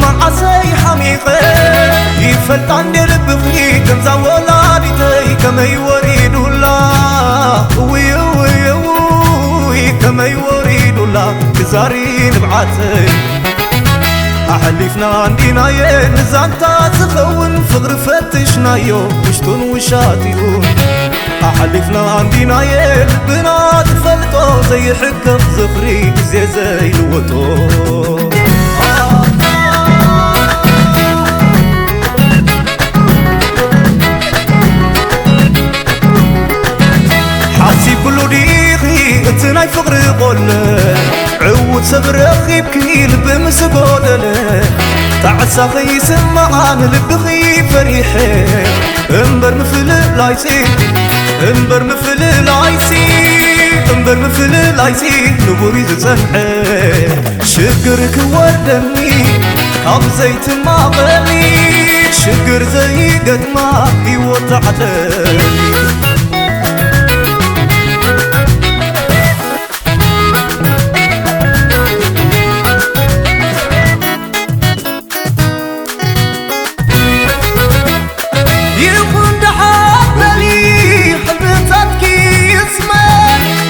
ማዓሰይ ሓሚቐ ይፈልጣ ንዴርብፍኒ ከምዛ ወላድተይ ከመይ ወሪዱላ እውይውዉይ ከመይ ወሪዱላ ክዛሪ ንብዓተይ ኣሐሊፍና ኣንዲናየ ንዛንታት ዝኸውን ፍቕሪ ፈትሽናዮ ውሽጡን ውሻት እዩ ኣሐሊፍና ኣንዲናየ ብና ትፈልጦ ዘይሕከፍ ዘፍሪ እዘ ዘይልወጦ ዕዉት ሰብ ረኺብ ክልብምስ ጎደለ ታዕሳኸይስማ ንልብኽ ፈሪح እፍ እበርምፍል ይፂ ንጉሩ ዝጸን ሽግር ክወደኒ ካብዘይትማቐሊ ግር ዘይገድማ ወትደ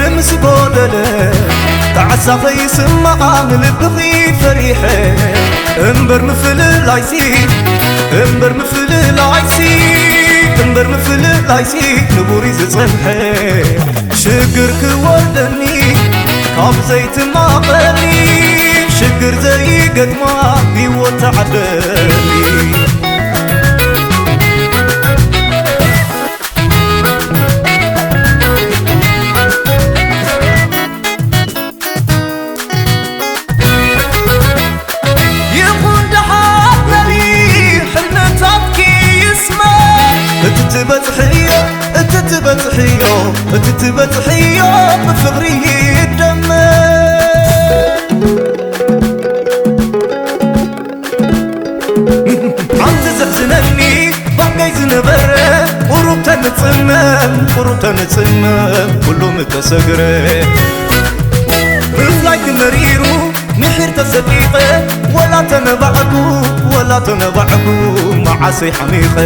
ሪምስደለ ተዓሳኸይስማኣ ንንብኺ ፈሪሐ እበእፍ እምበር ምፍልይሲ ንቡሪ ዝጸንሐ ሽግር ክወጠኒ ካብዘይትማቐሊ ግር ዘይገድማ ዎትዓደኒ እቲትበጽዮ ብፍሪ ደመኣንቲዝሕዝነኒ ባገይ ዝነበረ قሩብተንጽመ قሩተንፅመ ሉተሰግረ ብላይትመሪሩ ምንር ተሰቢቀ ወላ ተነባዕ ወላ ተነባዕቡ መዓሰይ ሓሚኸ